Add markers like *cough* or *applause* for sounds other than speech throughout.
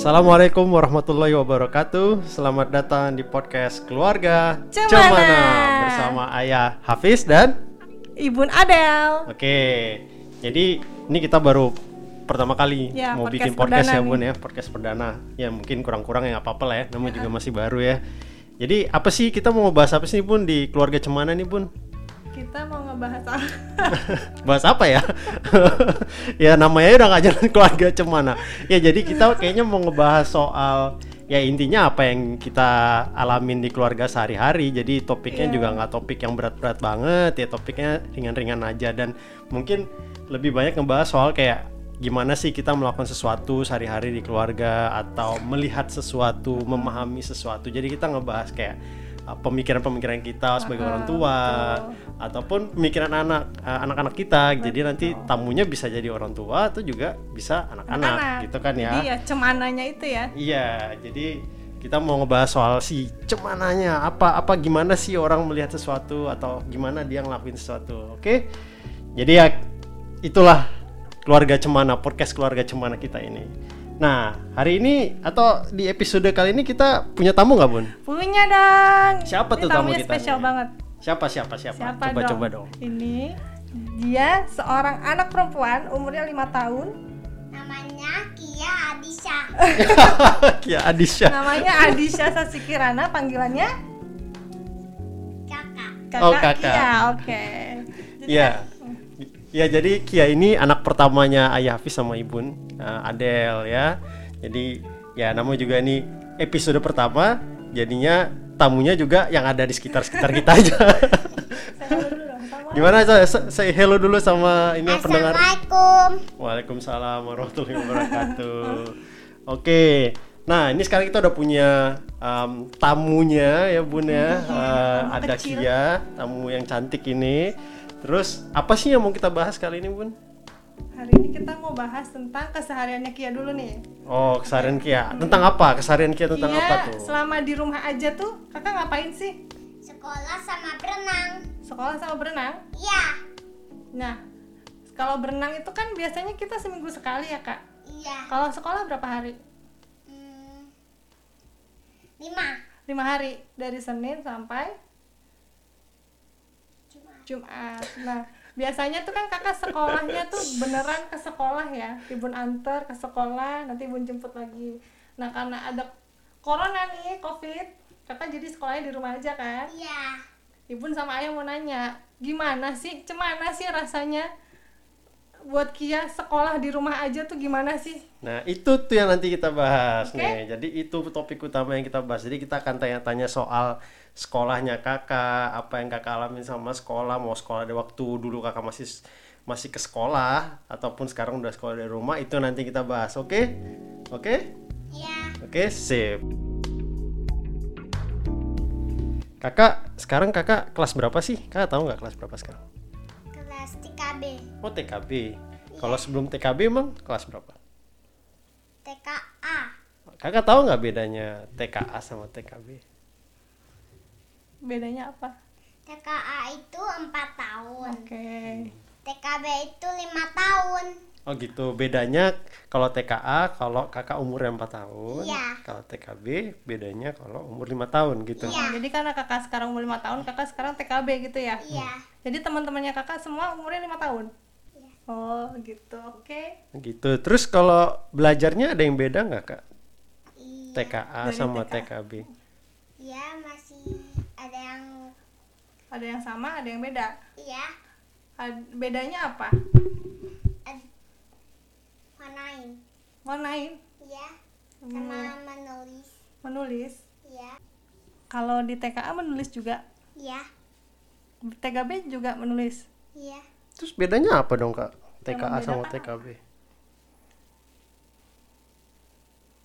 Assalamualaikum warahmatullahi wabarakatuh. Selamat datang di podcast keluarga Cemana. bersama ayah Hafiz dan Ibun Adel. Oke. Jadi ini kita baru pertama kali Ya, mau podcast bikin podcast ya Bun ya, podcast perdana. Ya mungkin kurang-kurang ya nggak apa-apa lah ya, namanya juga masih baru ya. Jadi apa sih kita mau bahas apa sih Bun di keluarga Cemana nih Bun? Kita mau ngebahas apa? *laughs* bahas apa ya? *laughs* ya namanya udah nggak jalan keluarga cemana. Ya jadi kita kayaknya mau ngebahas soal ya intinya apa yang kita alamin di keluarga sehari-hari. Jadi topiknya Iya. juga nggak topik yang berat-berat banget ya topiknya ringan-ringan aja dan mungkin lebih banyak ngebahas soal kayak gimana sih kita melakukan sesuatu sehari-hari di keluarga atau melihat sesuatu, memahami sesuatu. Jadi kita ngebahas kayak pemikiran-pemikiran kita sebagai orang tua ataupun pemikiran anak uh, anak-anak kita. Jadi nanti tamunya bisa jadi orang tua atau juga bisa anak-anak Anak. gitu kan ya. Jadi ya cemananya itu ya. Iya, jadi kita mau ngebahas soal si cemananya apa apa gimana sih orang melihat sesuatu atau gimana dia ngelakuin sesuatu. Oke. Jadi ya itulah keluarga cemana podcast keluarga cemana kita ini. Nah, hari ini atau di episode kali ini kita punya tamu nggak, Bun? Punya dong. Siapa Ini tuh tamu kita spesial banget. Siapa siapa siapa? Siapa coba dong? coba dong. Ini dia seorang anak perempuan umurnya lima tahun. Namanya Kia Adisha. *laughs* Kia Adisha. Namanya Adisha Sasikirana, panggilannya Kakak. Kakak. Oh, kakak. Iya, oke. Jadi Iya. Ya jadi Kia ini anak pertamanya Ayah Hafiz sama Ibun uh, Adel ya. Jadi ya namanya juga ini episode pertama. Jadinya tamunya juga yang ada di sekitar-sekitar kita aja. saya. *laughs* Gimana saya say hello dulu sama ini yang pendengar. Assalamualaikum. Waalaikumsalam warahmatullahi wabarakatuh. Oke. Nah, ini sekarang kita udah punya um, tamunya ya Bun ya. Uh, ada. Kia, tamu yang cantik ini. Terus apa sih yang mau kita bahas kali ini, Bun? Hari ini kita mau bahas tentang kesehariannya Kia dulu nih. Oh, keseharian Kia. Tentang apa? Keseharian Kia tentang Iya, apa tuh? selama di rumah aja tuh kakak ngapain sih? Sekolah sama berenang. Sekolah sama berenang? Iya. Nah, kalau berenang itu kan biasanya kita seminggu sekali ya kak. Iya. Kalau sekolah berapa hari? Hmm, lima. Lima hari dari Senin sampai. Jumat. Nah, biasanya tuh kan kakak sekolahnya tuh beneran ke sekolah ya. Ibun antar ke sekolah, nanti ibun jemput lagi. Nah, karena ada corona nih, covid, kakak jadi sekolahnya di rumah aja kan? Iya. Ibun sama ayah mau nanya, gimana sih, cemana sih rasanya buat Kia sekolah di rumah aja tuh gimana sih? Nah, itu tuh yang nanti kita bahas Oke. nih. Jadi itu topik utama yang kita bahas. Jadi kita akan tanya-tanya soal sekolahnya kakak, apa yang kakak alamin sama sekolah, mau sekolah di waktu dulu kakak masih masih ke sekolah ataupun sekarang udah sekolah dari rumah itu nanti kita bahas. Oke? Oke? Iya. Oke, sip. Kakak, sekarang kakak kelas berapa sih? Kakak tahu nggak kelas berapa sekarang? 3B. Oh, TKB. Kalau sebelum TKB emang kelas berapa? TKA. Kakak tahu nggak bedanya TKA sama TKB? Bedanya apa? TKA itu 4 tahun. Oke. TKB itu 5 tahun. Oh gitu, bedanya kalau TKA kalau kakak umurnya 4 tahun, Iya. kalau TKB bedanya kalau umur 5 tahun gitu. Iya. Jadi karena kakak sekarang umur lima tahun, kakak sekarang TKB gitu ya? Iya. Jadi teman-temannya kakak semua umurnya lima tahun? Iya. Oh gitu, oke. Gitu. Terus kalau belajarnya ada yang beda nggak kak? Iya. TKA Dari sama TKA. TKB? Iya, masih ada yang Ada yang sama, ada yang beda. iya. Ad- bedanya apa? Ad, warnain. Iya. Sama menulis. menulis. Iya. Kalau di TKA menulis juga, Iya. TKB juga menulis. Iya. Terus bedanya apa dong kak? TKA sama? TKB?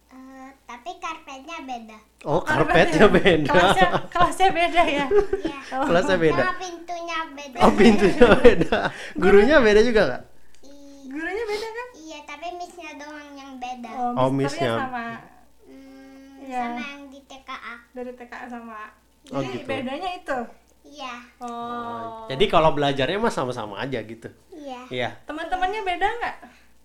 Eh, tapi karpetnya beda. Oh karpetnya beda. Kelasnya, kelasnya beda ya. Iya. Kelasnya beda. Pintunya beda. Oh pintunya beda. Gurunya beda juga nggak? I- Gurunya beda kan? iya, tapi missnya doang yang beda. Oh, misternya miss-nya. sama Hmm, Iya. Sama yang di TKA. dari TKA sama. Oh, Jadi gitu. bedanya itu. Iya. Oh. Jadi kalau belajarnya mah sama-sama aja gitu. Iya. Iya. Teman-temannya beda nggak?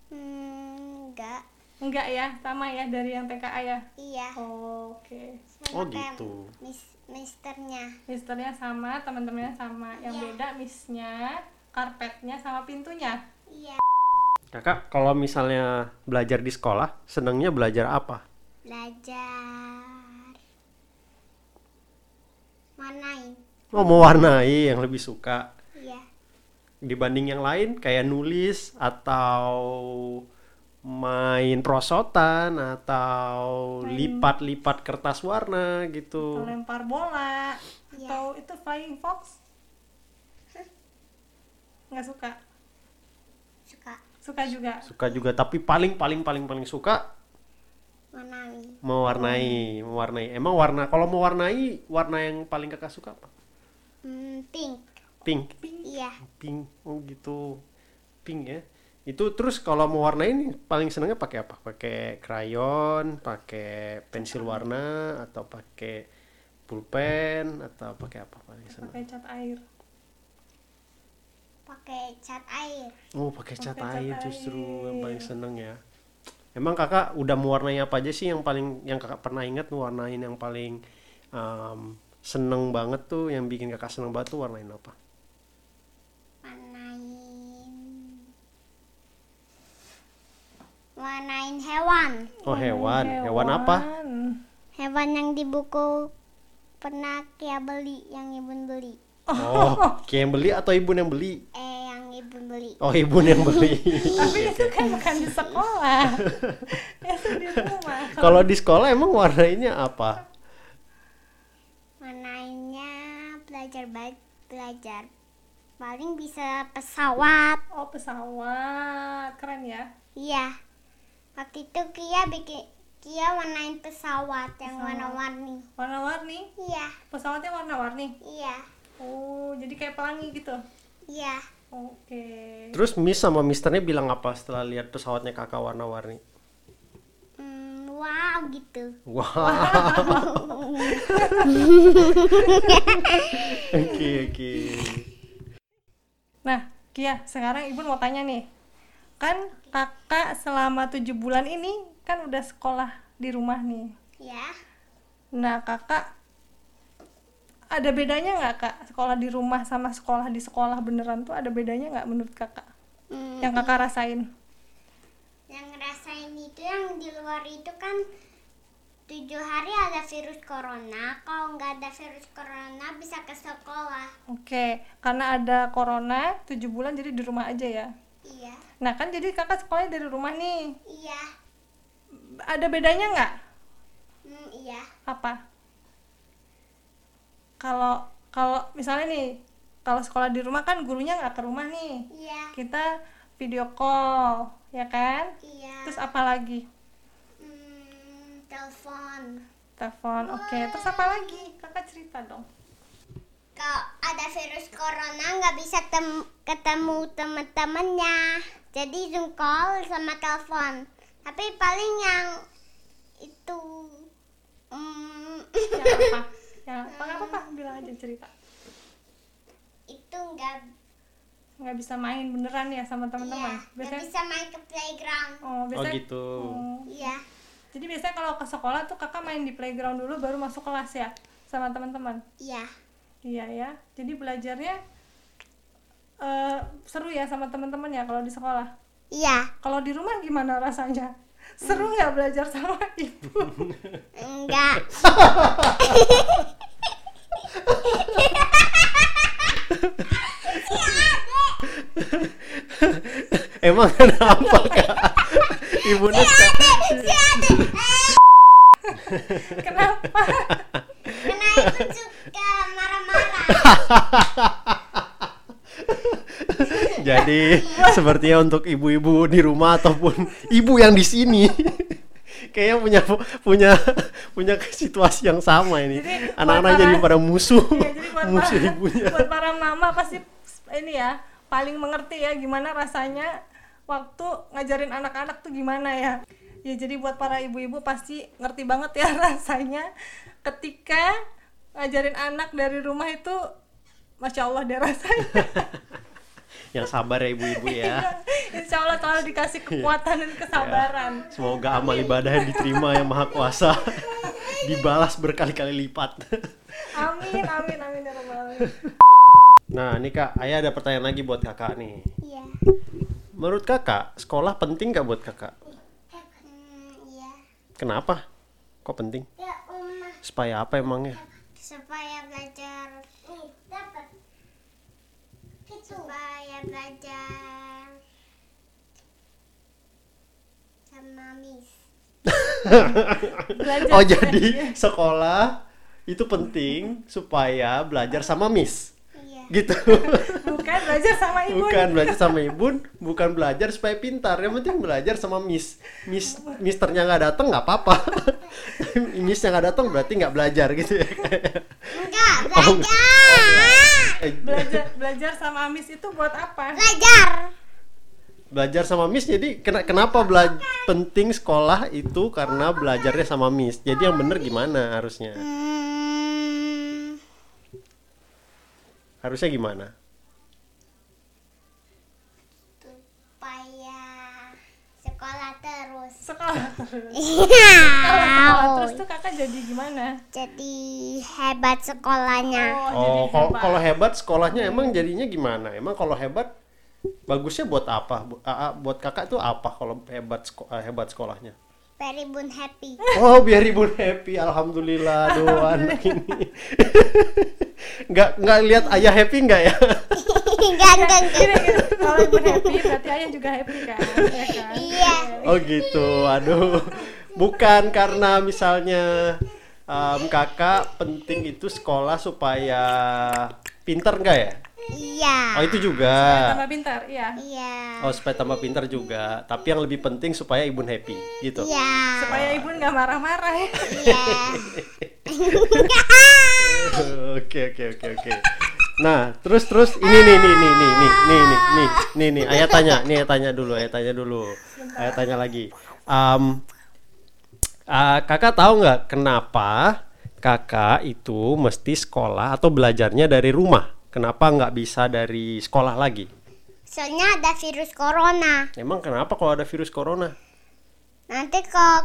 Hmm, enggak. Enggak ya, sama ya dari yang TKA ya. Iya. Oh, Oke. Oh Sama kayak gitu. Mis misternya. Misternya sama, teman-temannya sama. Yang Iya. beda misnya, karpetnya sama pintunya. Iya. Kakak, kalau misalnya belajar di sekolah, senangnya belajar apa? Belajar warnain. Oh, mewarnai yang lebih suka Iya. dibanding yang lain kayak nulis atau main prosotan atau lipat-lipat kertas warna Atau gitu. lempar bola. Iya. Atau itu flying fox. *laughs* Nggak suka. Suka juga. Suka juga, tapi paling paling paling paling suka warnain. mewarnai, mewarnai. Emang warna kalau mewarnai warna yang paling kakak suka apa? Hmm, pink. Pink. Iya. Pink. Oh gitu. Pink ya. Itu terus kalau mewarnai ini paling senangnya pakai apa? Pakai krayon, pakai pensil warna atau pakai pulpen atau pakai apa paling senang? Pakai cat air. Pakai cat air. Oh, pakai cat Pakai cat air justru yang air. paling seneng ya. Emang kakak udah mewarnai apa aja sih yang paling yang kakak pernah ingat mewarnain yang paling um, seneng banget tuh yang bikin kakak seneng banget tuh warnain apa? Warnain. Warnain hewan. Oh hewan, hewan apa? Hewan yang di buku pernah Kia beli, yang ibu beli. Oh, kayak yang beli atau ibu yang beli? Eh, yang ibu beli. Oh ibu yang beli. *laughs* Tapi itu kan bukan di sekolah. *laughs* itu di rumah. Kalau di sekolah emang warnainya apa? Warnainnya belajar baik belajar. Paling bisa pesawat. Oh pesawat, keren ya. Iya. Waktu itu Kia bikin Kia warnain pesawat yang warna-warni. Warna-warni. Iya, Pesawatnya warna-warni. iya, Oh, jadi kayak pelangi gitu. iya. Oke. Terus Miss sama Misternya bilang apa setelah lihat pesawatnya kakak warna-warni? Hmm, wow gitu. Wow. *laughs* *laughs* Oke oke. Nah, Kia, sekarang Ibu mau tanya nih. Kan kakak selama tujuh bulan ini kan udah sekolah di rumah nih. Ya. Nah, kakak ada bedanya nggak kak sekolah di rumah sama sekolah di sekolah beneran tuh ada bedanya nggak menurut kakak? Hmm, Yang kakak rasain? yang ngerasain itu yang di luar itu kan tujuh hari ada virus corona. Kalau nggak ada virus corona bisa ke sekolah. Oke, karena ada corona tujuh bulan jadi di rumah aja ya. Iya, Nah kan jadi kakak sekolahnya dari rumah nih. iya, Ada bedanya nggak? hmm, iya, Apa? Kalau kalau misalnya nih, kalau sekolah di rumah kan gurunya nggak ke rumah nih. iya, Kita video call, ya kan? iya. Terus apa lagi? Hmm, telepon. Telepon. Oke, terus apa lagi? Kakak cerita dong. Kalau ada virus corona nggak bisa tem- ketemu teman-temannya. Jadi zoom call sama telepon. Tapi paling yang itu mm, Yang apa? *laughs* Yang apa? Apa-apa, bilang aja cerita. itu nggak Nggak bisa main beneran ya sama iya, teman-teman. nggak Biasanya bisa main ke playground. Oh, Oh biasanya gitu. Oh. Iya, Jadi biasanya kalau ke sekolah tuh kakak main di playground dulu baru masuk kelas ya sama teman-teman. iya, Iya ya. Jadi belajarnya eh, seru ya sama teman-teman ya kalau di sekolah. iya. Kalau di rumah gimana rasanya? Seru nggak belajar sama ibu? Enggak. Emang kenapa kak? Ibu Nuska. Kenapa? Karena ibu suka marah-marah. Jadi *laughs* sepertinya untuk ibu-ibu di rumah ataupun ibu yang di sini *laughs* kayaknya punya punya punya situasi yang sama ini. Anak-anak jadi pada musuh *laughs* Iya, jadi buat musuh para, ibunya. buat para mama pasti ini ya paling mengerti ya gimana rasanya waktu ngajarin anak-anak tuh gimana ya. Ya jadi buat para ibu-ibu pasti ngerti banget ya rasanya ketika ngajarin anak dari rumah itu masya Allah deh rasanya. Yang sabar ya ibu-ibu ya. *laughs* Insya insya Allah selalu dikasih kekuatan dan kesabaran Semoga amal ibadahnya diterima yang maha kuasa *laughs* dibalas berkali-kali lipat. amin amin amin ya rabbal alamin Nah, ini Kak, Ayah ada pertanyaan lagi buat Kakak nih. Iya. Menurut Kakak, sekolah penting nggak buat Kakak? Hmm, iya. Kenapa? Kok penting? Ya. Supaya apa emangnya? Supaya belajar. Supaya belajar sama Miss. *laughs* belajar Oh, jadi dia. sekolah itu penting supaya belajar sama Miss. Iya. Gitu. *laughs* bukan belajar sama ibu Bukan belajar sama ibu, bukan belajar supaya pintar. Yang penting belajar sama Miss. Miss misternya nggak datang nggak apa-apa. *laughs* Missnya nggak datang berarti nggak belajar gitu ya. Enggak, Oh, belajar. Belajar belajar sama Miss itu buat apa? Belajar. belajar sama Miss jadi kena- kenapa bela- penting sekolah itu karena belajarnya sama Miss jadi yang bener gimana harusnya? Hmm, harusnya gimana sekolah terus Iya. kalau sekolah terus tuh kakak jadi gimana Jadi hebat sekolahnya. oh, jadi oh kalau hebat. kalau hebat sekolahnya emang jadinya gimana emang kalau hebat bagusnya buat apa buat kakak tuh apa kalau hebat seko- eh, hebat sekolahnya Very bun happy. Oh biar ibu happy, alhamdulillah doa anak ini. nggak nggak lihat ayah happy nggak ya? *laughs* enggak, enggak, enggak. Kalau ibu happy berarti ayah juga happy kan ya kan Iya. Oh gitu, aduh. Bukan karena misalnya em, kakak penting itu sekolah supaya pinter nggak ya? Iya. Oh itu juga. tambah pintar iya Iya. Oh supaya tambah pinter juga. Tapi yang lebih penting supaya ibu happy, gitu. Iya. supaya ibu nggak marah-marah ya Iya. *laughs* Oke oke oke oke. Nah terus terus ini nih nih nih nih nih nih nih nih nih nih ayah tanya nih ayah tanya dulu ayah tanya dulu ayah tanya lagi. Am, ah, kakak tahu nggak kenapa kakak itu mesti sekolah atau belajarnya dari rumah? Kenapa nggak bisa dari sekolah lagi? Soalnya ada virus corona. Emang kenapa kalau ada virus corona? Nanti kok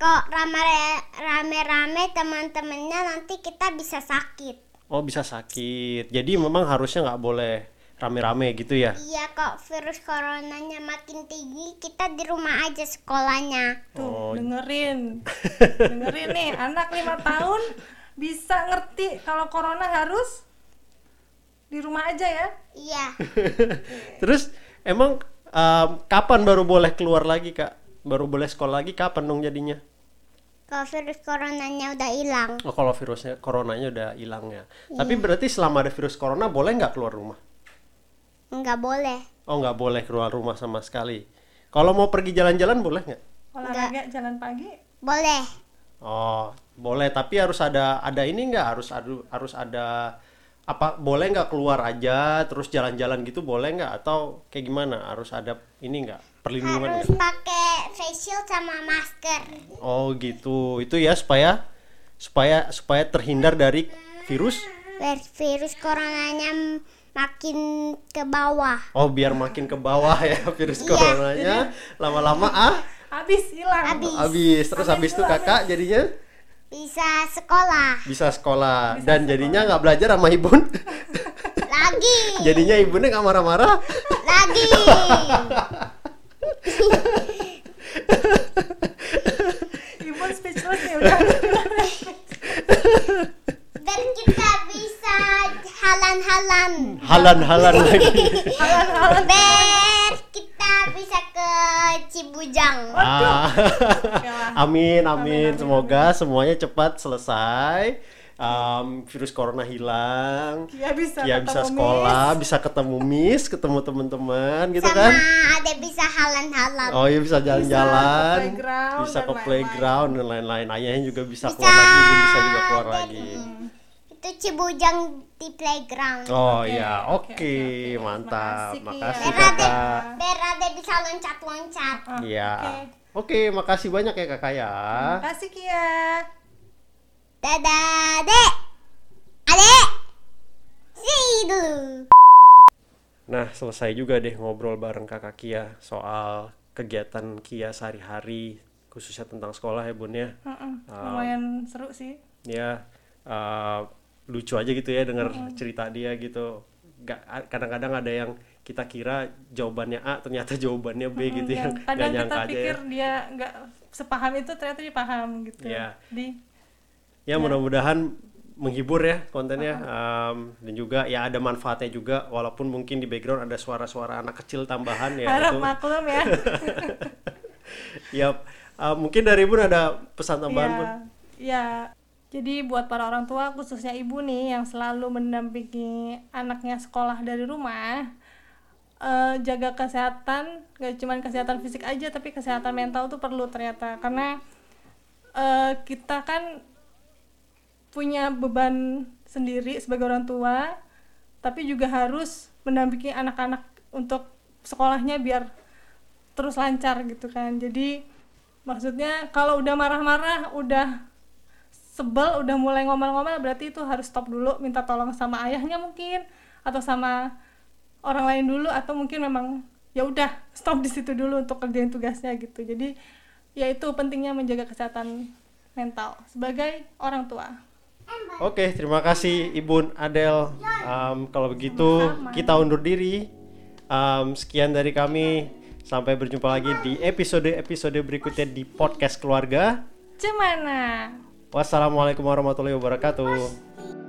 kok rame- rame-rame teman-temannya nanti kita bisa sakit. Oh bisa sakit. Jadi memang harusnya nggak boleh rame-rame gitu ya? Iya kok virus coronanya makin tinggi kita di rumah aja sekolahnya. Oh. tuh dengerin *laughs* dengerin nih anak lima tahun bisa ngerti kalau corona harus di rumah aja ya Iya. *laughs* Terus emang em, kapan baru boleh keluar lagi kak? Baru boleh sekolah lagi kapan dong jadinya? Kalau virus coronanya udah hilang. Oh kalau virusnya coronanya udah hilang ya. Tapi berarti selama ada virus corona boleh nggak keluar rumah? Nggak boleh. Oh nggak boleh keluar rumah sama sekali. Kalau mau pergi jalan-jalan boleh nggak? olahraga jalan pagi Boleh. Oh boleh tapi harus ada ada ini nggak harus ada harus ada apa boleh nggak keluar aja terus jalan-jalan gitu boleh nggak atau kayak gimana harus ada ini nggak perlindungan Harus pakai face shield sama masker. Oh gitu, itu ya supaya supaya supaya terhindar dari virus. Vir- Virus coronanya makin ke bawah. Oh biar makin ke bawah ya *laughs* virus Iya. coronanya lama-lama ah habis hilang Habis. habis terus habis itu kakak jadinya Bisa sekolah bisa sekolah dan jadinya nggak belajar sama ibu lagi. *laughs* jadinya ibunya nggak marah-marah lagi. *laughs* ibu speechless nih udah. Dan kita bisa halan-halan. halan-halan lagi halan-halan Biar kita bisa ke Cibujang. Ah. Oke lah. *laughs* amin amin semoga semuanya cepat selesai Am, virus corona hilang Kia bisa ya bisa Miss. sekolah bisa ketemu miss ketemu teman-teman gitu Sama kan ada bisa halan-halan. Oh iya bisa jalan-jalan, playground bisa dan ke playground dan lain-lain. Ayahnya juga bisa, Bisa. keluar lagi, bisa juga keluar lagi. Itu Cibujang di playground. Oh Oke, iya, oke, oke, oke, oke. mantap. Makasih, Kia. Makasih Biar ada, kakak. biar ada bisa loncat-loncat. Iya. oke. Oke, makasih banyak ya kakak ya. Makasih Kia Dadah, dek. Adek. See dulu. Nah, selesai juga deh ngobrol bareng Kakak Kia soal kegiatan Kia sehari-hari, khususnya tentang sekolah ya Bun ya. Mm-mm, Ah. lumayan seru sih Ya, eh, lucu aja gitu ya denger cerita dia gitu. Gak, kadang-kadang ada yang kita kira jawabannya A, ternyata jawabannya B gitu yang yang nggak kadang kita nyangka aja ya. pikir dia nggak sepaham itu ternyata dia paham gitu Iya. di Ya mudah-mudahan menghibur ya kontennya Em, dan juga ya ada manfaatnya juga walaupun mungkin di background ada suara-suara anak kecil tambahan ya harap itu. maklum ya. *laughs* Ya eh, mungkin dari Bun ada pesan tambahan ya, Bun? ya. Jadi buat para orang tua khususnya ibu nih yang selalu mendampingi anaknya sekolah dari rumah eh, jaga kesehatan gak cuma kesehatan fisik aja tapi kesehatan mental tuh perlu ternyata. Karena eh, kita kan punya beban sendiri sebagai orang tua tapi juga harus mendampingi anak-anak untuk sekolahnya biar terus lancar gitu kan. Jadi maksudnya kalau udah marah-marah udah sebel udah mulai ngomel-ngomel berarti itu harus stop dulu minta tolong sama ayahnya mungkin atau sama orang lain dulu atau mungkin memang ya udah stop di situ dulu untuk kerjain tugasnya gitu. Jadi ya itu pentingnya menjaga kesehatan mental sebagai orang tua Oke, terima kasih Ibu Adel. Em, kalau begitu kita undur diri. Em, sekian dari kami. Sampai berjumpa lagi di episode-episode berikutnya di podcast keluarga. Cemana Wassalamualaikum warahmatullahi wabarakatuh.